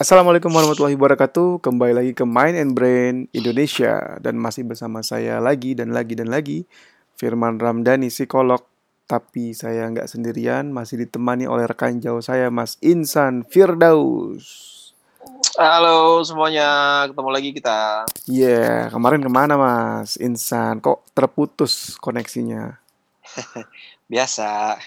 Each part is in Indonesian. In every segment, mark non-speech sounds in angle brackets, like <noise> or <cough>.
Assalamualaikum warahmatullahi wabarakatuh. Kembali lagi ke Mind and Brain Indonesia dan masih bersama saya lagi dan lagi dan lagi Firman Ramdhani psikolog. Tapi saya nggak sendirian, masih ditemani oleh rekan jauh saya Mas Insan Firdaus. Halo semuanya, ketemu lagi kita. Iya, yeah, kemarin ke mana Mas Insan? Kok terputus koneksinya? <laughs> Biasa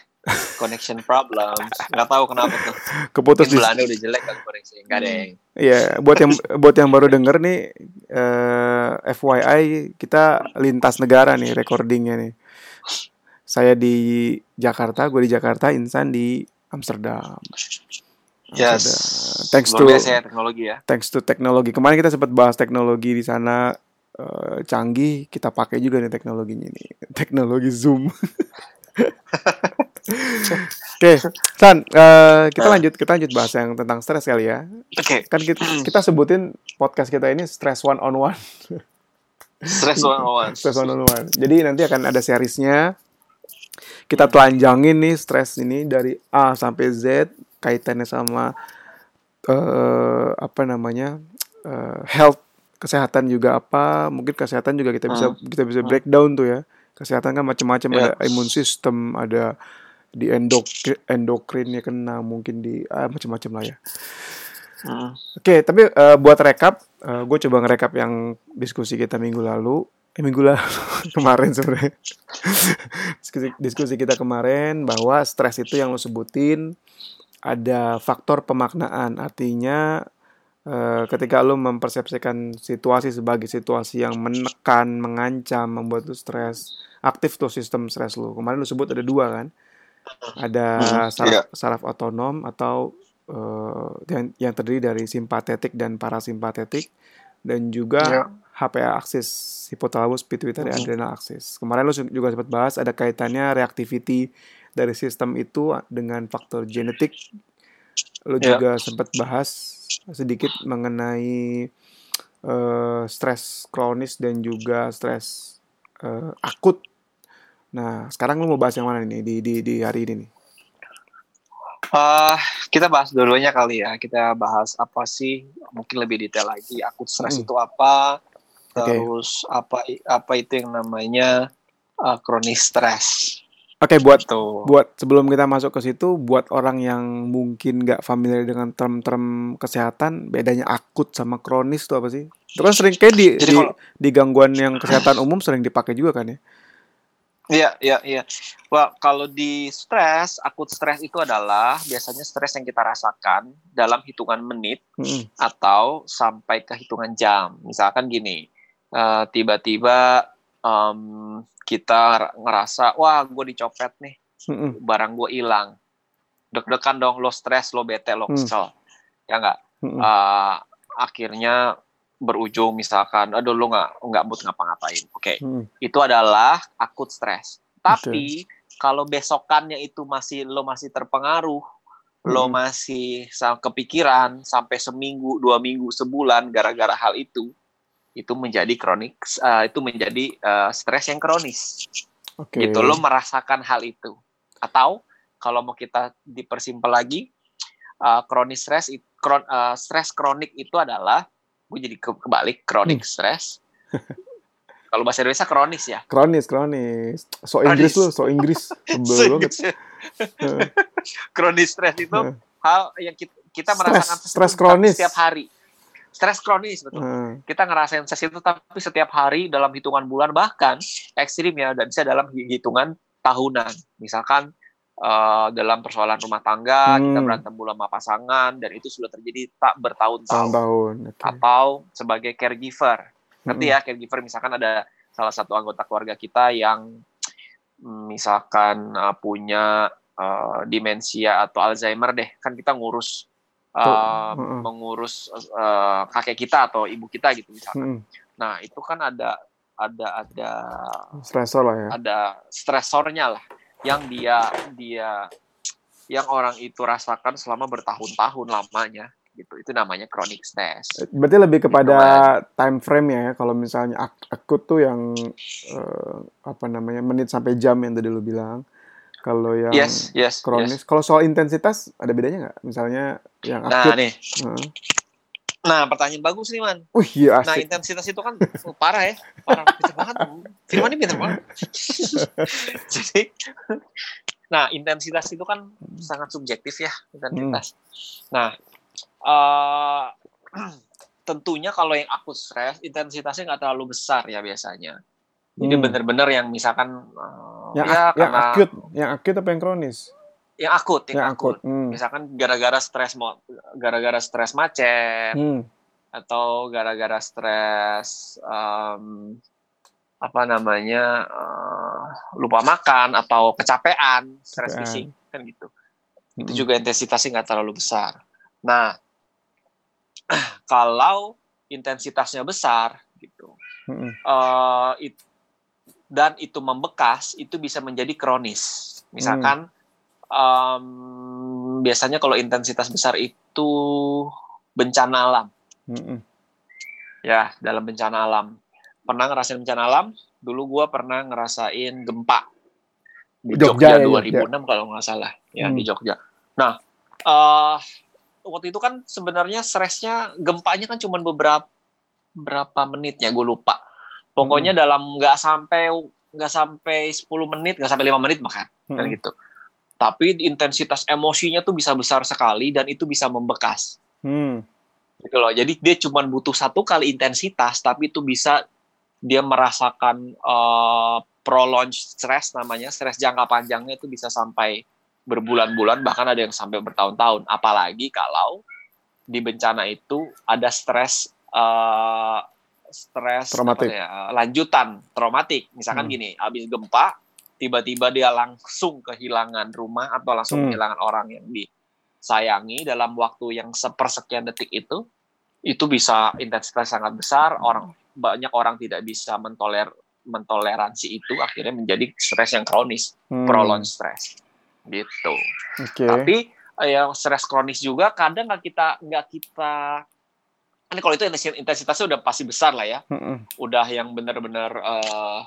connection problems nggak tahu kenapa tuh keputus di Belanda udah jelek kan koneksi nggak ada yang iya buat yang buat yang baru denger nih uh, eh, FYI kita lintas negara nih recordingnya nih saya di Jakarta gue di Jakarta Insan di Amsterdam Yes. Thanks to ya, teknologi ya. Thanks to teknologi. Kemarin kita sempat bahas teknologi di sana uh, canggih, kita pakai juga nih teknologinya ini. Teknologi Zoom. <laughs> Oke, okay. San, uh, kita lanjut kita lanjut bahas yang tentang stres kali ya. Oke. Okay. Kan kita, kita sebutin podcast kita ini stress one on one. stress one on one. stress one on one. Jadi nanti akan ada seriesnya. Kita telanjangin nih stres ini dari A sampai Z kaitannya sama uh, apa namanya uh, health kesehatan juga apa mungkin kesehatan juga kita bisa hmm. kita bisa hmm. breakdown tuh ya kesehatan kan macam-macam yeah. ada imun sistem ada di endokrin endokrinnya kena mungkin di ah, macam-macam lah ya. Uh. Oke, okay, tapi uh, buat rekap, uh, gue coba ngerekap yang diskusi kita minggu lalu. Eh, minggu lalu <laughs> kemarin sebenarnya. diskusi, diskusi kita kemarin bahwa stres itu yang lo sebutin ada faktor pemaknaan, artinya uh, ketika lo mempersepsikan situasi sebagai situasi yang menekan, mengancam, membuat lo stres, aktif tuh sistem stres lo. Kemarin lo sebut ada dua kan ada hmm, saraf, yeah. saraf otonom atau uh, yang, yang terdiri dari simpatetik dan parasimpatetik dan juga yeah. HPA aksis hipotalamus pituitary mm -hmm. adrenal aksis. Kemarin lu juga sempat bahas ada kaitannya reactivity dari sistem itu dengan faktor genetik. Lu yeah. juga sempat bahas sedikit mengenai uh, stres kronis dan juga stres uh, akut Nah, sekarang lu mau bahas yang mana nih di di, di hari ini nih? Uh, kita bahas dua-duanya kali ya. Kita bahas apa sih? Mungkin lebih detail lagi. Akut stres hmm. itu apa? Terus okay. apa apa itu yang namanya uh, kronis stres? Oke, okay, buat gitu. buat sebelum kita masuk ke situ, buat orang yang mungkin nggak familiar dengan term-term kesehatan, bedanya akut sama kronis itu apa sih? Terus sering kayak di di, kalau, di gangguan yang kesehatan umum sering dipakai juga kan ya? Iya, iya, iya. Wah, kalau di stres, akut stres itu adalah biasanya stres yang kita rasakan dalam hitungan menit hmm. atau sampai ke hitungan jam. Misalkan gini, uh, tiba-tiba um, kita ngerasa, wah, gue dicopet nih, hmm. barang gue hilang. Deg-degan dong, lo stres, lo bete, lo kesel, hmm. ya nggak? Hmm. Uh, akhirnya berujung misalkan aduh lu nggak nggak mood ngapa-ngapain oke okay. hmm. itu adalah akut stres tapi okay. kalau besokannya itu masih lo masih terpengaruh hmm. lo masih kepikiran sampai seminggu dua minggu sebulan gara-gara hal itu itu menjadi kronik uh, itu menjadi uh, stres yang kronis okay. gitu lo merasakan hal itu atau kalau mau kita dipersimpel lagi uh, kronis stres kron, uh, stres kronik itu adalah gue jadi ke kebalik kronik hmm. stres. <laughs> Kalau bahasa Indonesia kronis ya? Kronis kronis. So Inggris lu so Inggris. <laughs> So banget. <laughs> Kronis stres itu hal yang kita, kita merasakan stres kronis. setiap hari. Stres kronis betul. Hmm. kita ngerasain stres itu tapi setiap hari dalam hitungan bulan bahkan ekstrim ya dan bisa dalam hitungan tahunan. Misalkan uh, dalam persoalan rumah tangga hmm. kita berantem bola sama pasangan dan itu sudah terjadi tak bertahun-tahun okay. atau sebagai caregiver nanti hmm. ya caregiver misalkan ada salah satu anggota keluarga kita yang misalkan uh, punya uh, demensia atau Alzheimer deh kan kita ngurus uh, hmm. mengurus uh, kakek kita atau ibu kita gitu misalkan hmm. nah itu kan ada ada ada stresor lah ya ada stresornya lah yang dia dia yang orang itu rasakan selama bertahun-tahun lamanya gitu itu namanya chronic stress. Berarti lebih kepada gitu time frame ya kalau misalnya ak akut tuh yang uh, apa namanya menit sampai jam yang tadi lu bilang. Kalau yang yes, yes, kronis, yes. kalau soal intensitas ada bedanya nggak? Misalnya yang nah, akut. Nah nih, uh. Nah, pertanyaan bagus nih, Man. Wih, iya Nah, intensitas itu kan oh, parah ya. Parah. Pinter banget. Firman ini pinter banget. <laughs> Jadi, nah, intensitas itu kan sangat subjektif ya, intensitas. Nah, eh, <clears throat> tentunya kalau yang akut stres, intensitasnya nggak terlalu besar ya biasanya. Jadi Hmm. bener-bener yang misalkan eh, yang, ya yang karena akut, yang akut apa yang kronis? Yang akut, yang, Yang akut. akut. Hmm. Misalkan gara-gara stres mau gara-gara stres macet Hmm. atau gara-gara stres em, apa namanya eh, lupa makan atau kecapean, stres fisik kan gitu. Itu Hmm. juga intensitasnya nggak terlalu besar. Nah, <clears throat> kalau intensitasnya besar gitu, Hmm. eh, it- dan itu membekas, itu bisa menjadi kronis. Misalkan em, biasanya kalau intensitas besar itu bencana alam, Hmm. ya dalam bencana alam. Pernah ngerasain bencana alam? Dulu gua pernah ngerasain gempa di Jogja Jogja, ya, 2006 kalau nggak salah, ya Hmm. di Jogja. Nah, eh waktu itu kan sebenarnya stresnya gempanya kan cuma beberapa berapa menit ya gue lupa. Pokoknya dalam nggak sampai nggak sampai 10 menit, nggak sampai lima menit bahkan kan Hmm. gitu. Tapi intensitas emosinya tuh bisa besar sekali dan itu bisa membekas Hmm. gitu loh. Jadi dia cuma butuh satu kali intensitas, tapi itu bisa dia merasakan uh, prolonged stress namanya, stres jangka panjangnya itu bisa sampai berbulan-bulan, bahkan ada yang sampai bertahun-tahun. Apalagi kalau di bencana itu ada stres uh, stres ya, lanjutan traumatik. Misalkan Hmm. gini, habis gempa tiba-tiba dia langsung kehilangan rumah atau langsung Hmm. kehilangan orang yang disayangi dalam waktu yang sepersekian detik itu itu bisa intensitas sangat besar orang banyak orang tidak bisa mentoler mentoleransi itu akhirnya menjadi stres yang kronis Hmm. prolonged stress gitu Oke. tapi yang stres kronis juga kadang nggak kita nggak kita ini kalau itu intensi- intensitasnya udah pasti besar lah ya Hmm. udah yang benar-benar eh,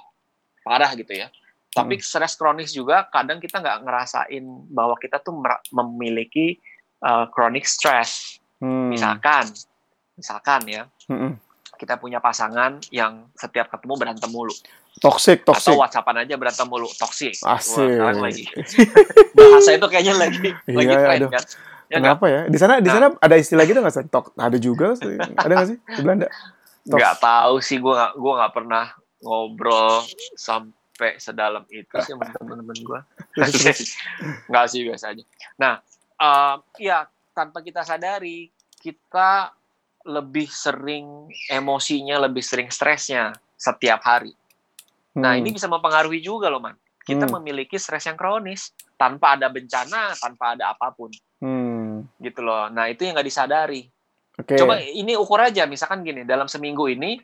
parah gitu ya. Hmm. Tapi stres kronis juga kadang kita nggak ngerasain bahwa kita tuh memiliki eh, chronic stress. Hmm. Misalkan, misalkan ya Hmm. kita punya pasangan yang setiap ketemu berantem mulu Toxic, toxic. atau WhatsAppan aja berantem mulu, toxic. Wah, Asik. sekarang lagi <laughs> bahasa itu kayaknya lagi lagi Iya, tren aduh. kan. Ya nggak? Kenapa ya? Di sana di Nah. sana ada istilah gitu nggak sih? Tok, ada juga sih. Ada nggak sih di Belanda? Tok. nggak tahu sih gue nggak gue nggak pernah ngobrol sampai sedalam itu sih teman-teman gue <laughs> nggak sih biasa aja nah em, ya tanpa kita sadari kita lebih sering emosinya lebih sering stresnya setiap hari nah Hmm. ini bisa mempengaruhi juga loh man kita Hmm. memiliki stres yang kronis tanpa ada bencana tanpa ada apa pun Hmm. gitu loh nah itu yang nggak disadari Oke. Coba ini ukur aja, misalkan gini, dalam seminggu ini,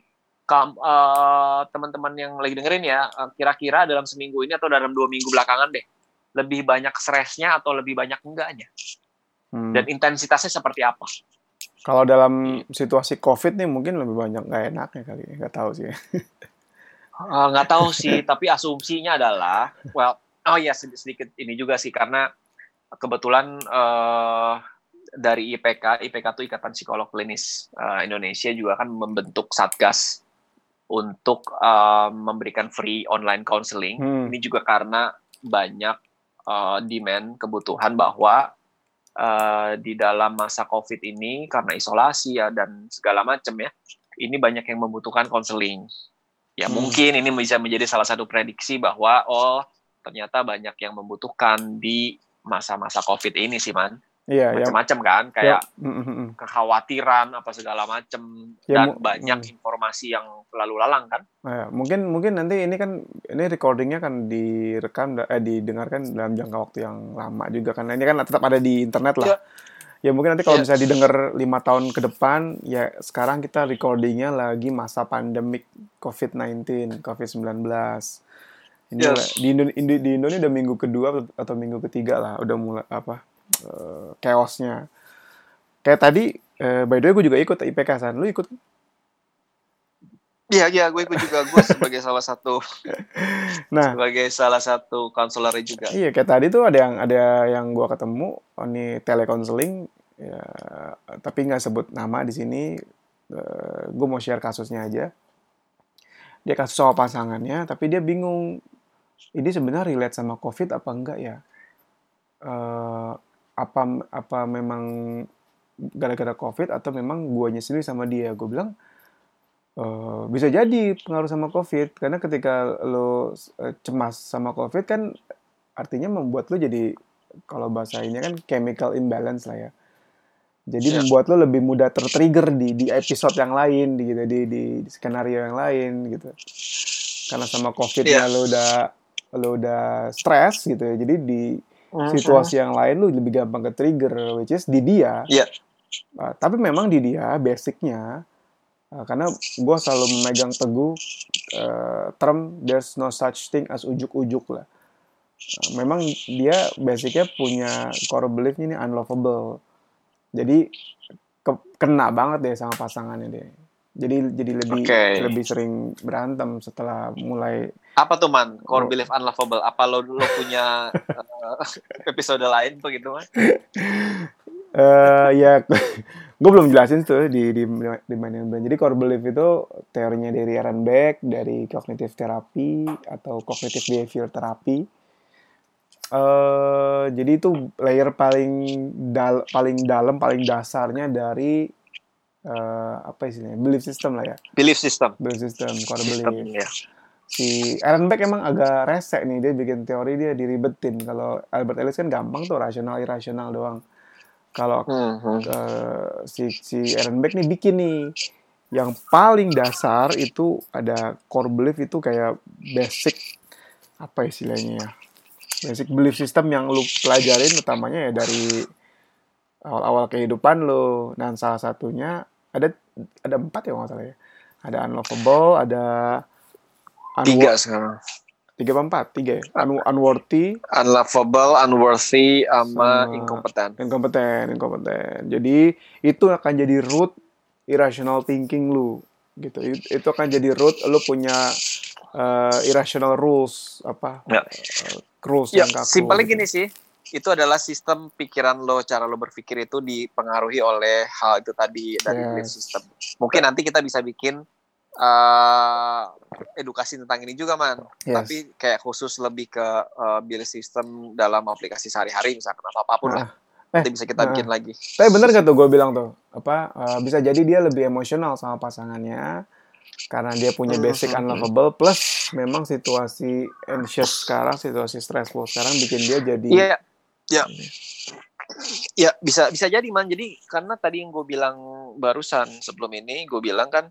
kam- eh, teman-teman yang lagi dengerin ya, eh, kira-kira dalam seminggu ini atau dalam dua minggu belakangan deh, lebih banyak stresnya atau lebih banyak enggaknya, Hmm. dan intensitasnya seperti apa? Kalau dalam situasi COVID nih mungkin lebih banyak nggak enaknya kali. ya. Nggak tahu sih. Eh, Nggak tahu sih, <laughs> tapi asumsinya adalah, well, oh ya sedikit, sedikit ini juga sih karena kebetulan eh, dari IPK, IPK itu Ikatan Psikolog Klinis eh, Indonesia juga kan membentuk satgas untuk eh, memberikan free online counseling. Hmm. Ini juga karena banyak eh, demand kebutuhan bahwa eh, di dalam masa COVID ini karena isolasi ya dan segala macam ya, ini banyak yang membutuhkan konseling. Ya Hmm. mungkin ini bisa menjadi salah satu prediksi bahwa oh ternyata banyak yang membutuhkan di masa-masa COVID ini sih man, Iya, ya. macam-macam kan kayak Hmm, hmm, hmm. kekhawatiran apa segala macam Ya, dan banyak hmm. informasi yang lalu lalang kan. Nah, mungkin mungkin nanti ini kan ini recordingnya kan direkam eh, didengarkan dalam jangka waktu yang lama juga kan. Ini kan tetap ada di internet lah. Ya. Ya mungkin nanti kalau Ya. bisa didengar lima tahun ke depan, ya sekarang kita recordingnya lagi masa pandemik COVID-19, COVID-19. Ini Yes. lah- di Indo, Indo- di Indo ini udah minggu kedua atau minggu ketiga lah, udah mulai apa eh, chaosnya. Kayak tadi, eh, by the way gue juga ikut IPK San. Lu ikut? Iya iya gue ikut juga gue sebagai salah satu <laughs> Nah, sebagai salah satu konselor juga. Iya, kayak tadi tuh ada yang ada yang gua ketemu, oh, ini telekonseling ya tapi nggak sebut nama di sini uh, eh, gue mau share kasusnya aja dia kasus sama pasangannya tapi dia bingung ini sebenarnya relate sama covid apa enggak ya uh, apa apa memang gara-gara covid atau memang guanya sendiri sama dia? Gue bilang uh, bisa jadi pengaruh sama covid. Karena ketika lo uh, cemas sama covid kan artinya membuat lo jadi kalau bahasa ini kan chemical imbalance lah ya. Jadi yeah. membuat lo lebih mudah tertrigger di di episode yang lain di gitu di di, di skenario yang lain gitu. Karena sama covid yeah. lo udah lo udah stres gitu ya. Jadi di situasi yang lain lu lebih gampang ke trigger which is di dia. Yeah. uh, tapi memang di dia basicnya uh, karena gue selalu memegang teguh uh, term there's no such thing as ujuk-ujuk lah. Uh, memang dia basicnya punya core belief ini unlovable. Jadi ke, kena banget deh sama pasangannya deh. Jadi jadi lebih okay. lebih sering berantem setelah mulai apa tuh man? Core oh. belief unlovable apa lo lo punya uh, <laughs> episode lain begitu man? Uh, ya <laughs> gue belum jelasin tuh di di di manajemen jadi core belief itu teorinya dari Aaron Beck dari cognitive therapy atau cognitive behavior therapy. Uh, jadi itu layer paling dal paling dalam paling dasarnya dari uh, apa istilahnya? Belief system lah ya. Belief system. Belief system core belief system, ya. Si Aaron Beck emang agak resek nih dia bikin teori dia diribetin. Kalau Albert Ellis kan gampang tuh rasional irasional doang. Kalau hmm. Uh, si si Aaron Beck nih bikin nih yang paling dasar itu ada core belief itu kayak basic apa istilahnya ya basic belief system yang lu pelajarin utamanya ya dari awal-awal kehidupan lo dan salah satunya ada ada empat ya nggak salah ya. Ada unlovable ada tiga sekarang. Tiga apa empat? Tiga ya? Un unworthy. Unlovable unworthy sama, sama inkompeten inkompeten inkompeten jadi itu akan jadi root irrational thinking lu. Gitu. Itu akan jadi root lu punya uh, irrational rules apa? Ya. uh, rules ya, yang kaku simpelnya gitu. gini sih. Itu adalah sistem pikiran lo, cara lo berpikir itu dipengaruhi oleh hal itu tadi dari yes. belief system. Mungkin nanti kita bisa bikin uh, edukasi tentang ini juga, man. Yes. Tapi kayak khusus lebih ke uh, belief system dalam aplikasi sehari-hari, misalkan atau apa pun nah. lah. Nanti eh, bisa kita nah. bikin lagi. Tapi bener gak tuh gue bilang tuh, apa uh, bisa jadi dia lebih emosional sama pasangannya karena dia punya hmm, basic hmm, hmm. unlovable plus memang situasi anxious sekarang, situasi stressful sekarang bikin dia jadi yeah Ya. Ya bisa bisa jadi man. Jadi karena tadi yang gue bilang barusan sebelum ini gue bilang kan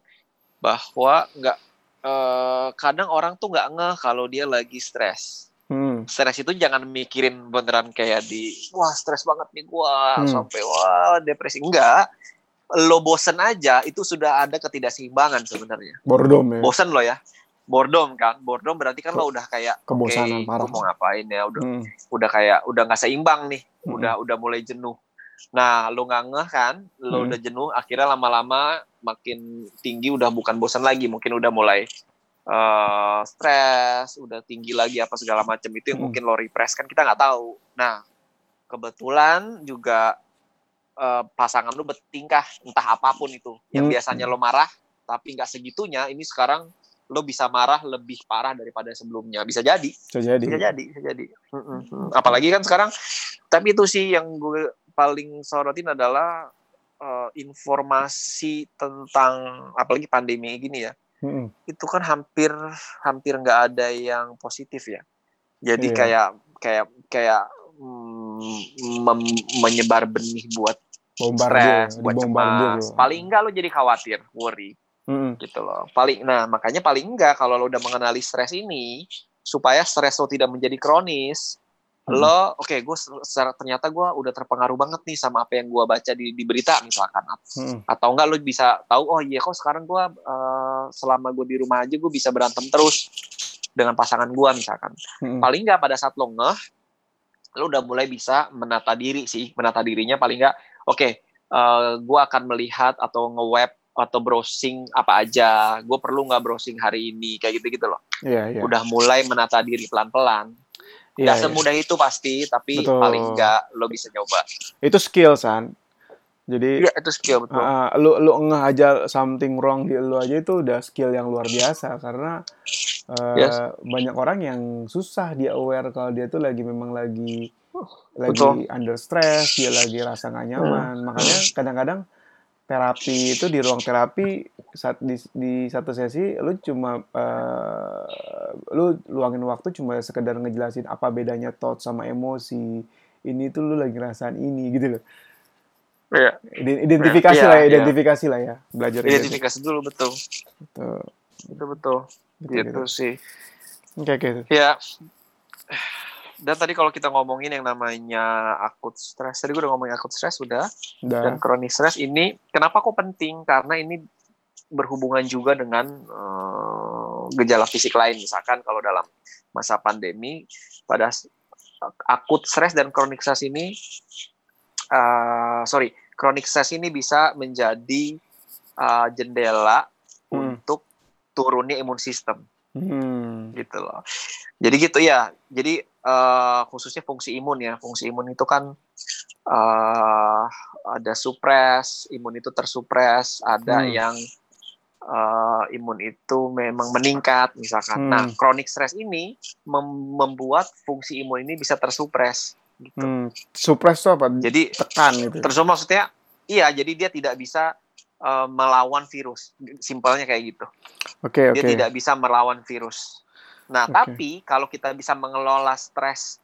bahwa nggak eh, kadang orang tuh nggak ngeh kalau dia lagi stres. Hmm. Stres itu jangan mikirin beneran kayak di wah stres banget nih gue hmm. sampai wah depresi enggak. Lo bosen aja itu sudah ada ketidakseimbangan sebenarnya. Boredom ya. Bosen lo ya boredom kan boredom berarti kan lo udah kayak kebosanan okay, parah mau ngapain ya udah hmm. udah kayak udah nggak seimbang nih hmm. udah udah mulai jenuh nah lo nggak ngeh kan? Lo hmm. udah jenuh akhirnya lama-lama makin tinggi udah bukan bosan lagi mungkin udah mulai uh, stres udah tinggi lagi apa segala macam itu yang hmm. mungkin lo repress kan kita nggak tahu. Nah kebetulan juga uh, pasangan lo bertingkah entah apa pun itu. Yang hmm. biasanya lo marah tapi nggak segitunya ini sekarang lo bisa marah lebih parah daripada sebelumnya. Bisa jadi. Bisa jadi. Bisa jadi bisa jadi. Apalagi kan sekarang tapi itu sih yang gue paling sorotin adalah uh, informasi tentang apalagi pandemi gini ya mm itu kan hampir hampir nggak ada yang positif ya jadi yeah. kayak kayak kayak mm, menyebar benih buat bombardir, buat cemas. Paling enggak lo jadi khawatir, worry hmm. gitu loh paling nah makanya paling enggak kalau lo udah mengenali stres ini supaya stres lo tidak menjadi kronis hmm. lo oke okay, gue ternyata gue udah terpengaruh banget nih sama apa yang gue baca di, di berita misalkan hmm. atau enggak lo bisa tahu oh iya kok sekarang gue uh, selama gue di rumah aja gue bisa berantem terus dengan pasangan gue misalkan hmm. paling enggak pada saat lo ngeh lo udah mulai bisa menata diri sih menata dirinya paling enggak oke okay, uh, eh, gue akan melihat atau nge-web atau browsing apa aja gue perlu nggak browsing hari ini kayak gitu gitu loh yeah, yeah. udah mulai menata diri pelan pelan nggak yeah, semudah yeah. itu pasti tapi Betul. paling nggak lo bisa nyoba itu skill san Jadi ya, itu skill betul. Uh, lu lu ngeh aja something wrong di lu aja itu udah skill yang luar biasa karena uh, yes. banyak orang yang susah dia aware kalau dia tuh lagi memang lagi lagi under stress, dia lagi rasa nggak nyaman. Hmm. Makanya kadang-kadang terapi itu di ruang terapi saat di, di satu sesi lu cuma uh, lu luangin waktu cuma sekedar ngejelasin apa bedanya thought sama emosi. Ini tuh lu lagi ngerasain ini gitu loh Iya. Identifikasi ya, lah ya, identifikasi ya. lah ya. Belajar identifikasi dulu betul. Betul. Itu betul. Gitu, gitu, gitu. sih. Oke, okay, gitu. Ya. Dan tadi kalau kita ngomongin yang namanya akut stres, tadi gue udah ngomongin akut stres udah. Dan kronis stres ini kenapa kok penting? Karena ini berhubungan juga dengan uh, gejala fisik lain. Misalkan kalau dalam masa pandemi pada akut stres dan kronik stres ini uh, sorry chronic stress ini bisa menjadi uh, jendela hmm. untuk turunnya imun sistem. Hmm. Gitu loh. Jadi gitu ya. Jadi uh, khususnya fungsi imun ya. Fungsi imun itu kan uh, ada supres, imun itu tersupres, ada hmm. yang uh, imun itu memang meningkat misalkan. Hmm. Nah, chronic stress ini mem membuat fungsi imun ini bisa tersupres gitu. Hmm, suppress itu apa? Jadi tekan gitu. Terus maksudnya iya, jadi dia tidak bisa uh, melawan virus. Simpelnya kayak gitu. Oke, okay. Dia tidak bisa melawan virus. Nah, okay. tapi kalau kita bisa mengelola stres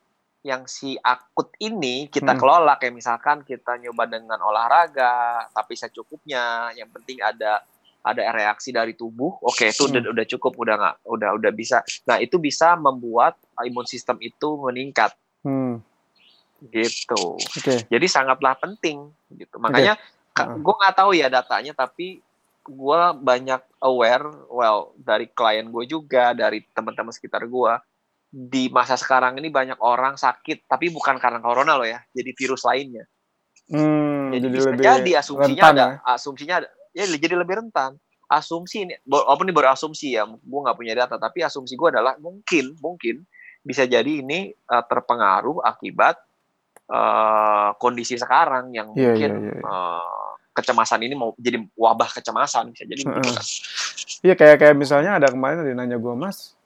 yang si akut ini kita hmm. kelola kayak misalkan kita nyoba dengan olahraga tapi secukupnya yang penting ada ada reaksi dari tubuh oke okay, itu hmm. udah udah cukup udah nggak udah udah bisa nah itu bisa membuat imun sistem itu meningkat hmm gitu. Okay. Jadi sangatlah penting gitu. Makanya okay. Uh. gue nggak tahu ya datanya, tapi gue banyak aware, well dari klien gue juga, dari teman-teman sekitar gue di masa sekarang ini banyak orang sakit, tapi bukan karena corona loh ya, jadi virus lainnya. Hmm, jadi, jadi lebih jadi asumsinya ada, ya? asumsinya ada, ya jadi lebih rentan. Asumsi ini, walaupun ini baru asumsi ya, gue nggak punya data, tapi asumsi gue adalah mungkin, mungkin bisa jadi ini uh, terpengaruh akibat uh, kondisi sekarang yang yeah, mungkin yeah, yeah. Uh, kecemasan ini mau jadi wabah kecemasan bisa jadi. Iya kayak kayak misalnya ada kemarin ada nanya gue mas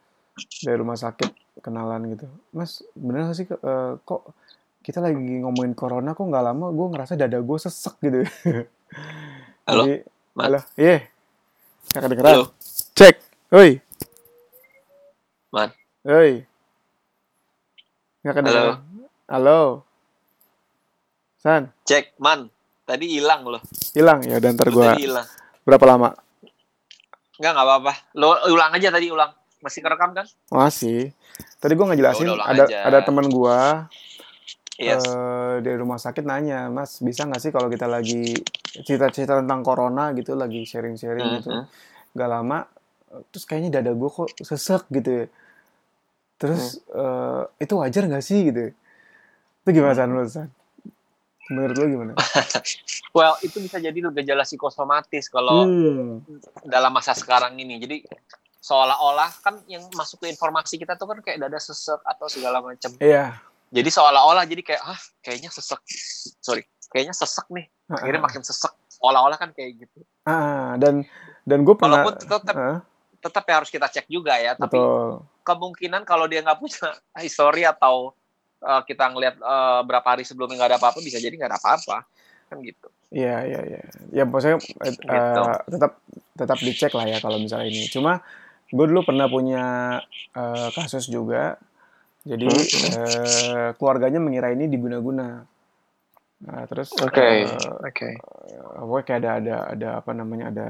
dari rumah sakit kenalan gitu, mas bener gak sih uh, kok kita lagi ngomongin corona kok nggak lama gue ngerasa dada gue sesek gitu. <laughs> Halo, Jadi, halo, iya, yeah. kedengeran. Halo. Cek, oi. Man. Oi. Nggak kedengeran. Halo. Halo. San. Cek, man. Tadi hilang loh. Hilang ya, dan ntar gue. Berapa lama? Enggak, enggak apa-apa. Lo ulang aja tadi ulang. Masih kerekam kan? Masih. Tadi gue ngejelasin ya, ada aja. ada teman gue yes. uh, di rumah sakit nanya, Mas bisa nggak sih kalau kita lagi cerita-cerita tentang corona gitu, lagi sharing-sharing mm -hmm. gitu, nggak lama, terus kayaknya dada gue kok sesek gitu ya. Terus mm. uh, itu wajar nggak sih gitu? Itu gimana mm. menurut San? Menurut lo gimana? <laughs> well, itu bisa jadi gejala psikosomatis kalau hmm. dalam masa sekarang ini. Jadi seolah-olah kan yang masuk ke informasi kita tuh kan kayak dada sesek atau segala macam. Iya. Yeah. Jadi seolah-olah jadi kayak ah kayaknya sesek. Sorry, kayaknya sesek nih. Akhirnya uh -uh. makin sesek. Seolah-olah kan kayak gitu. Ah, dan dan gue pernah Walaupun tetap uh. tetap ya harus kita cek juga ya, tapi Betul. kemungkinan kalau dia nggak punya <laughs> histori atau uh, kita ngelihat uh, berapa hari sebelumnya nggak ada apa-apa bisa jadi nggak ada apa-apa kan gitu iya iya iya ya maksudnya uh, gitu. tetap tetap dicek lah ya kalau misalnya ini cuma gue dulu pernah punya uh, kasus juga jadi hmm. uh, keluarganya mengira ini diguna-guna nah terus oke okay. uh, oke okay. uh, kayak ada ada ada apa namanya ada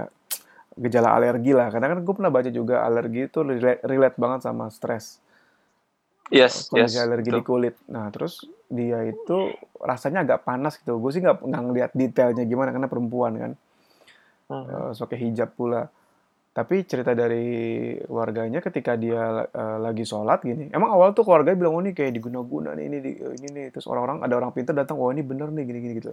gejala alergi lah karena kan gue pernah baca juga alergi itu relate, relate banget sama stres yes, kondisi yes, alergi betul. di kulit. Nah, terus dia itu rasanya agak panas gitu. Gue sih nggak nggak ngeliat detailnya gimana karena perempuan kan, uh, uh, hijab pula. Tapi cerita dari warganya ketika dia uh, lagi sholat gini, emang awal tuh keluarga bilang oh ini kayak diguna-guna nih ini ini nih terus orang-orang ada orang pintar datang oh ini bener nih gini-gini gitu.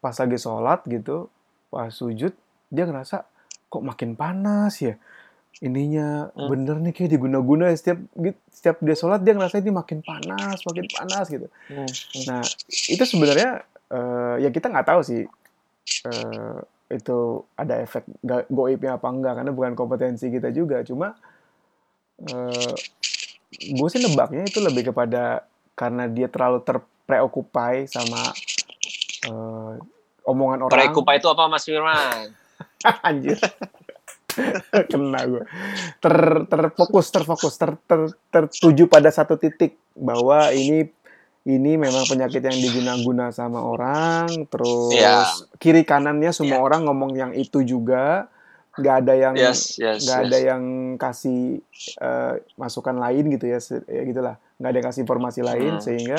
Pas lagi sholat gitu, pas sujud dia ngerasa kok makin panas ya ininya hmm. bener nih kayak diguna-guna setiap setiap dia sholat dia ngerasa ini makin panas makin panas gitu hmm. nah itu sebenarnya uh, ya kita nggak tahu sih uh, itu ada efek goibnya apa enggak karena bukan kompetensi kita juga cuma uh, gue sih nebaknya itu lebih kepada karena dia terlalu terpreokupai sama uh, omongan orang. Preokupai itu apa Mas Firman? <laughs> Anjir. <laughs> Kena gue. Ter, terfokus, terfokus, ter, ter, tertuju pada satu titik bahwa ini ini memang penyakit yang diguna-guna sama orang, terus yeah. kiri kanannya semua yeah. orang ngomong yang itu juga, nggak ada yang yes, yes, nggak yes. ada yang kasih uh, masukan lain gitu ya, ya gitulah, nggak ada yang kasih informasi lain hmm. sehingga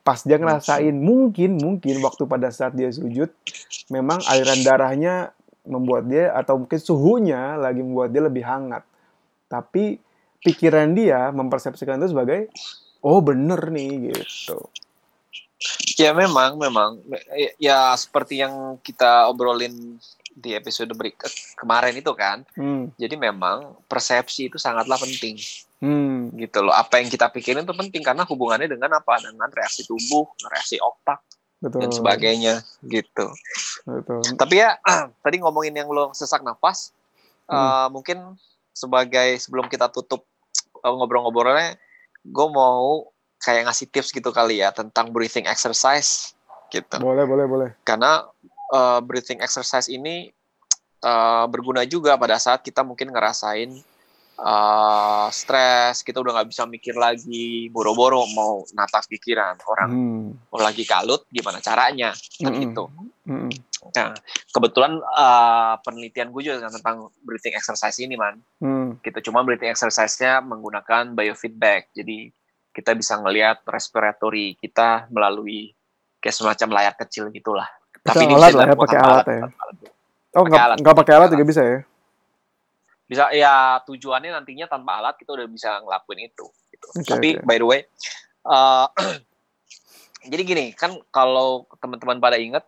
pas dia ngerasain mungkin mungkin waktu pada saat dia sujud memang aliran darahnya membuat dia atau mungkin suhunya lagi membuat dia lebih hangat. Tapi pikiran dia mempersepsikan itu sebagai oh bener nih gitu. Ya memang memang ya seperti yang kita obrolin di episode berik kemarin itu kan. Hmm. Jadi memang persepsi itu sangatlah penting. Hmm. Gitu loh. Apa yang kita pikirin itu penting karena hubungannya dengan apa? Dengan reaksi tubuh, reaksi otak, Betul. dan sebagainya gitu. Betul. Tapi ya <clears throat> tadi ngomongin yang lo sesak nafas, hmm. uh, mungkin sebagai sebelum kita tutup uh, ngobrol-ngobrolnya, gue mau kayak ngasih tips gitu kali ya tentang breathing exercise gitu. Boleh, boleh, boleh. Karena uh, breathing exercise ini uh, berguna juga pada saat kita mungkin ngerasain uh, stres, kita udah nggak bisa mikir lagi, boro-boro mau natap pikiran orang hmm. mau lagi kalut, gimana caranya kan hmm. gitu. Hmm. Nah, kebetulan uh, penelitian gue juga tentang breathing exercise ini, man. Hmm. Gitu, cuma breathing exercise-nya menggunakan biofeedback. Jadi kita bisa ngelihat respiratory kita melalui kayak semacam layar kecil gitulah. Tapi alat lah ya, pakai alat, alat ya. Oh, nggak pakai alat juga bisa ya? Bisa ya tujuannya nantinya tanpa alat kita udah bisa ngelakuin itu gitu. Okay, tapi okay. by the way uh, <clears throat> jadi gini kan kalau teman-teman pada inget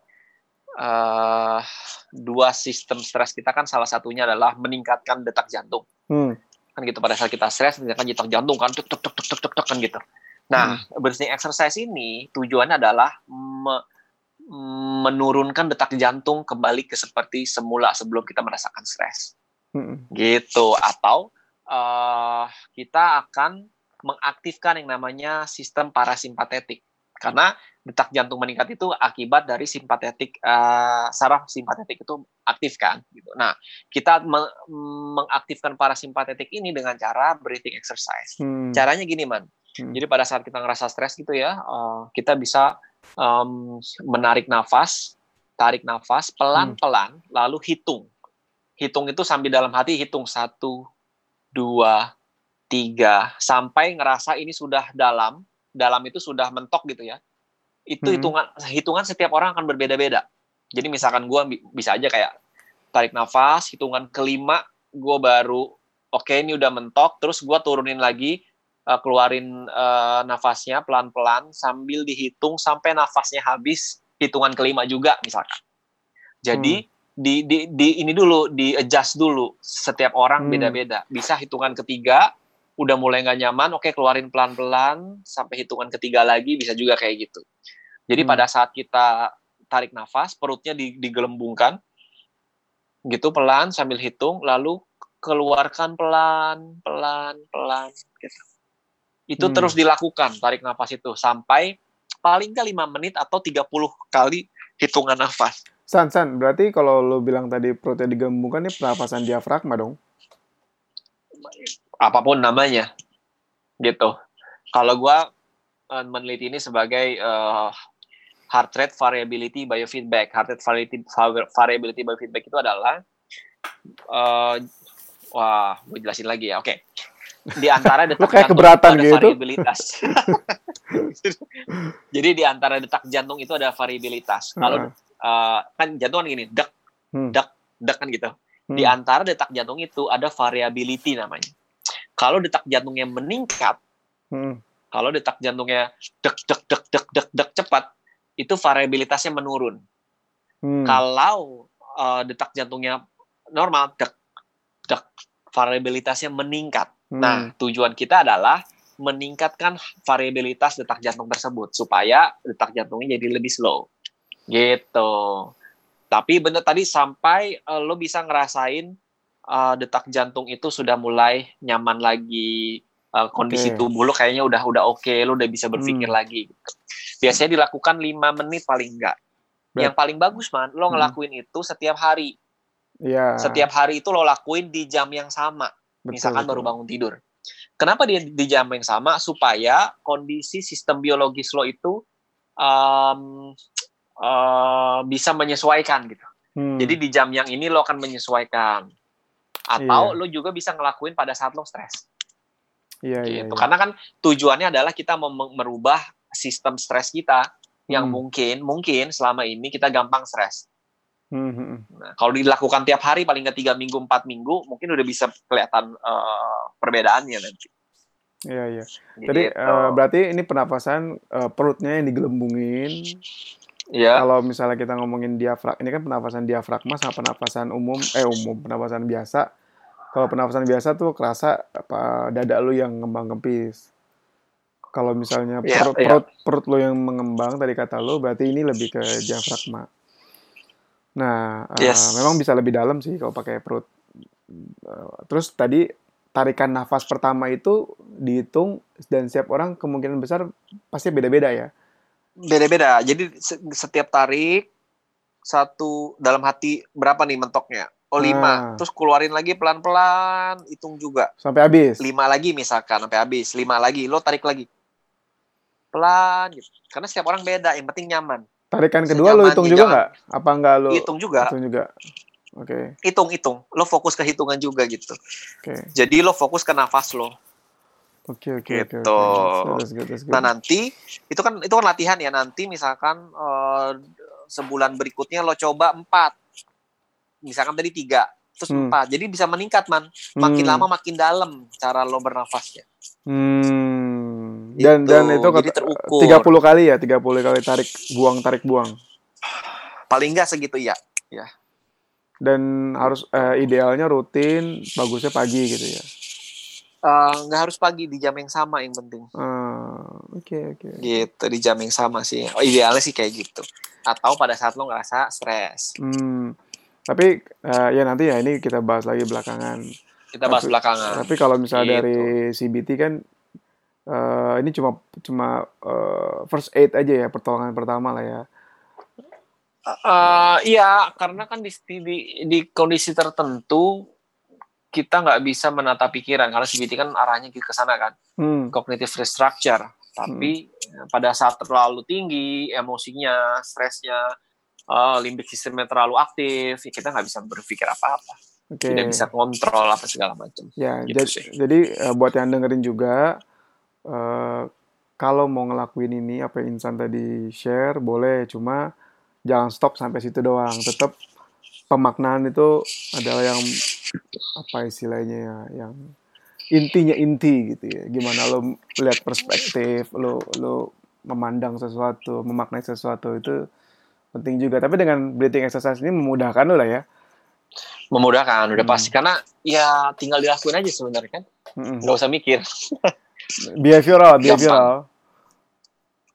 uh, dua sistem stres kita kan salah satunya adalah meningkatkan detak jantung hmm. kan gitu pada saat kita stres meningkatkan detak jantung kan tuk tuk tuk tuk tuk tuk kan gitu nah hmm. breathing exercise ini tujuannya adalah me menurunkan detak jantung kembali ke seperti semula sebelum kita merasakan stres Hmm. Gitu. Atau uh, kita akan mengaktifkan yang namanya sistem parasimpatetik. Karena detak jantung meningkat itu akibat dari simpatetik uh, saraf simpatetik itu aktif kan gitu. Nah, kita me mengaktifkan parasimpatetik ini dengan cara breathing exercise. Hmm. Caranya gini, Man. Hmm. Jadi pada saat kita ngerasa stres gitu ya, uh, kita bisa um, menarik nafas, tarik nafas pelan-pelan hmm. lalu hitung hitung itu sambil dalam hati hitung satu dua tiga sampai ngerasa ini sudah dalam dalam itu sudah mentok gitu ya. Itu hmm. hitungan hitungan setiap orang akan berbeda-beda. Jadi misalkan gue bisa aja kayak tarik nafas hitungan kelima gue baru oke okay, ini udah mentok terus gue turunin lagi uh, keluarin uh, nafasnya pelan-pelan sambil dihitung sampai nafasnya habis hitungan kelima juga misalkan. Jadi hmm di, di, di ini dulu di adjust dulu setiap orang hmm. beda-beda hmm. bisa hitungan ketiga udah mulai nggak nyaman oke keluarin pelan-pelan sampai hitungan ketiga lagi bisa juga kayak gitu jadi hmm. pada saat kita tarik nafas perutnya digelembungkan gitu pelan sambil hitung lalu keluarkan pelan pelan pelan gitu itu hmm. terus dilakukan tarik nafas itu sampai paling nggak lima menit atau 30 kali hitungan nafas San, San, berarti kalau lo bilang tadi perutnya digembungkan ini pernapasan diafragma dong? Apa pun namanya, gitu. Kalau gue uh, meneliti ini sebagai uh, heart rate variability biofeedback. Heart rate variability, variability biofeedback itu adalah, uh, wah, gue jelasin lagi ya. Oke. Okay. Di antara <laughs> detak kayak jantung keberatan itu ada gitu. variabilitas. <laughs> <laughs> Jadi di antara detak jantung itu ada variabilitas. Kalau uh uh, kan jantung kan gini, dek, hmm. dek, dek kan gitu. Hmm. Di antara detak jantung itu ada variability namanya. Kalau detak jantungnya meningkat, hmm. kalau detak jantungnya dek, dek, dek, dek, dek, dek cepat, itu variabilitasnya menurun. Hmm. Kalau uh, detak jantungnya normal, dek, dek, variabilitasnya meningkat. Hmm. Nah, tujuan kita adalah meningkatkan variabilitas detak jantung tersebut supaya detak jantungnya jadi lebih slow. Gitu. Tapi bener tadi sampai uh, lo bisa ngerasain uh, detak jantung itu sudah mulai nyaman lagi, uh, kondisi okay. tubuh lo kayaknya udah udah oke, okay, lo udah bisa berpikir hmm. lagi. Biasanya dilakukan lima menit paling enggak. Bet. Yang paling bagus man, lo hmm. ngelakuin hmm. itu setiap hari. Yeah. Setiap hari itu lo lakuin di jam yang sama. Betul, misalkan betul. baru bangun tidur. Kenapa dia di jam yang sama? Supaya kondisi sistem biologis lo itu um, uh, bisa menyesuaikan gitu. Hmm. Jadi di jam yang ini lo akan menyesuaikan. Atau yeah. lo juga bisa ngelakuin pada saat lo stres. Iya, yeah, gitu. Yeah, Karena kan tujuannya adalah kita merubah sistem stres kita yang hmm. mungkin mungkin selama ini kita gampang stres. Hmm, hmm, hmm. Nah, kalau dilakukan tiap hari paling nggak tiga minggu empat minggu mungkin udah bisa kelihatan uh, perbedaannya nanti. Iya iya. Jadi gitu. uh, berarti ini pernapasan uh, perutnya yang digelembungin. Iya. Kalau misalnya kita ngomongin diafragma, ini kan pernapasan diafragma sama pernapasan umum, eh umum pernapasan biasa. Kalau pernapasan biasa tuh kerasa apa dada lu yang ngembang kempis. Kalau misalnya iya, perut, yeah, perut perut lo yang mengembang tadi kata lo, berarti ini lebih ke diafragma. Nah, eh, yes. uh, memang bisa lebih dalam sih kalau pakai perut. Uh, terus tadi tarikan nafas pertama itu dihitung dan setiap orang kemungkinan besar pasti beda-beda ya. Beda-beda. Jadi setiap tarik satu dalam hati berapa nih mentoknya? Oh lima. Nah. Terus keluarin lagi pelan-pelan, hitung juga. Sampai habis. Lima lagi misalkan sampai habis. Lima lagi, lo tarik lagi. Pelan gitu. Karena setiap orang beda. Yang penting nyaman. Tarikan kedua lo hitung juga nggak? Apa nggak lo? Hitung juga. Hitung juga. Oke. Okay. Hitung hitung. Lo fokus ke hitungan juga gitu. Oke. Okay. Jadi lo fokus ke nafas lo. Oke okay, oke okay, gitu. Okay, okay. Nah nanti itu kan itu kan latihan ya nanti misalkan uh, sebulan berikutnya lo coba empat. Misalkan tadi tiga terus hmm. empat. Jadi bisa meningkat man. Makin hmm. lama makin dalam cara lo bernafasnya. Hmm. Dan itu, dan itu terukur. 30 kali ya, 30 kali tarik buang tarik buang. Paling enggak segitu ya. Ya. Dan harus uh, idealnya rutin, bagusnya pagi gitu ya. Uh, nggak harus pagi di jam yang sama yang penting. Oke uh, oke. Okay, okay. Gitu di jam yang sama sih. Oh idealnya sih kayak gitu. Atau pada saat lo ngerasa stres. Hmm. Tapi uh, ya nanti ya ini kita bahas lagi belakangan. Kita bahas tapi, belakangan. Tapi kalau misalnya gitu. dari CBT kan uh, ini cuma cuma uh, first aid aja ya pertolongan pertama lah ya. Uh, iya, karena kan di, di di kondisi tertentu kita nggak bisa menata pikiran karena CBT kan arahnya ke sana kan, hmm. cognitive restructure. Tapi hmm. pada saat terlalu tinggi emosinya, stresnya, uh, limbik sistemnya terlalu aktif, ya kita nggak bisa berpikir apa-apa. Okay. Tidak bisa kontrol apa segala macam. Ya, gitu jadi, jadi uh, buat yang dengerin juga uh, kalau mau ngelakuin ini apa yang Insan tadi share boleh cuma jangan stop sampai situ doang tetap pemaknaan itu adalah yang apa istilahnya ya yang intinya inti gitu ya gimana lo lihat perspektif lo lo memandang sesuatu memaknai sesuatu itu penting juga tapi dengan breathing exercise ini memudahkan lo lah ya memudahkan udah hmm. pasti karena ya tinggal dilakuin aja sebenarnya kan hmm. usah mikir <laughs> behavioral, behavioral.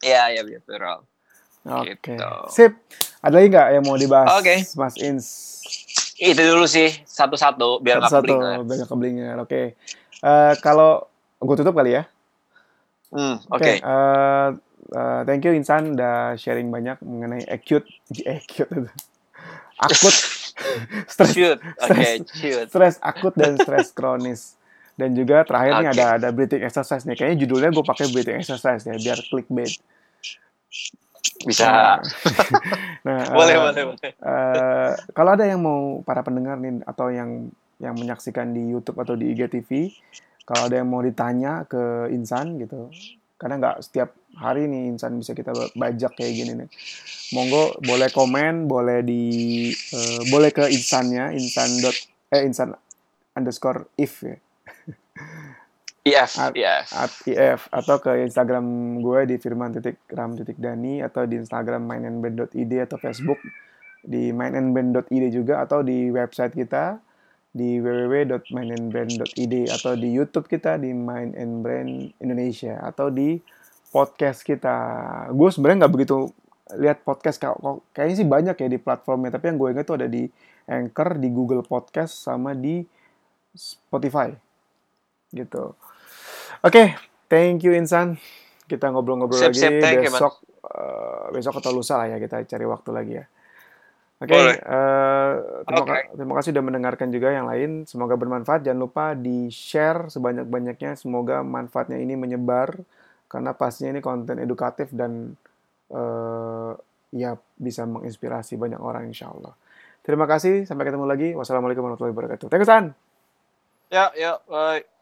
Iya, ya behavioral. Oke. Okay. Gitu. Sip. Ada lagi nggak yang mau dibahas, okay. Mas Ins? Itu dulu sih, satu-satu biar nggak satu, biar nggak keblinger. Oke. Okay. Uh, kalau gue tutup kali ya. Hmm, oke. Okay. Okay. Uh, eh, uh, thank you Insan udah sharing banyak mengenai acute, <laughs> acute itu. Akut. <laughs> stres, oke, okay, stres akut dan stres kronis. Dan juga terakhir okay. nih ada ada breathing exercise nih. Kayaknya judulnya gue pakai breathing exercise ya biar clickbait. Bisa. nah, <laughs> <laughs> boleh, uh, boleh, boleh. Uh, kalau ada yang mau para pendengar nih atau yang yang menyaksikan di YouTube atau di IGTV, kalau ada yang mau ditanya ke Insan gitu, karena nggak setiap hari nih Insan bisa kita bajak kayak gini nih. Monggo boleh komen, boleh di uh, boleh ke Insannya, Insan dot eh Insan underscore if ya IF, at, IF. At IF atau ke Instagram gue di firman titik ram titik dani atau di Instagram mainandband.id atau Facebook di mainandband.id juga atau di website kita di www.mainandbrand.id atau di YouTube kita di Mind and Brand Indonesia atau di podcast kita. Gue sebenarnya nggak begitu lihat podcast kayaknya sih banyak ya di platformnya tapi yang gue ingat tuh ada di Anchor di Google Podcast sama di Spotify gitu oke okay, thank you Insan kita ngobrol-ngobrol lagi siap, besok you, uh, besok atau lusa lah ya kita cari waktu lagi ya Oke, okay, uh, eh, terima, okay. terima kasih sudah mendengarkan juga yang lain. Semoga bermanfaat. Jangan lupa di-share sebanyak-banyaknya. Semoga manfaatnya ini menyebar karena pastinya ini konten edukatif dan uh, ya bisa menginspirasi banyak orang insya Allah. Terima kasih. Sampai ketemu lagi. Wassalamualaikum warahmatullahi wabarakatuh. Thank you, San. Ya, ya, bye.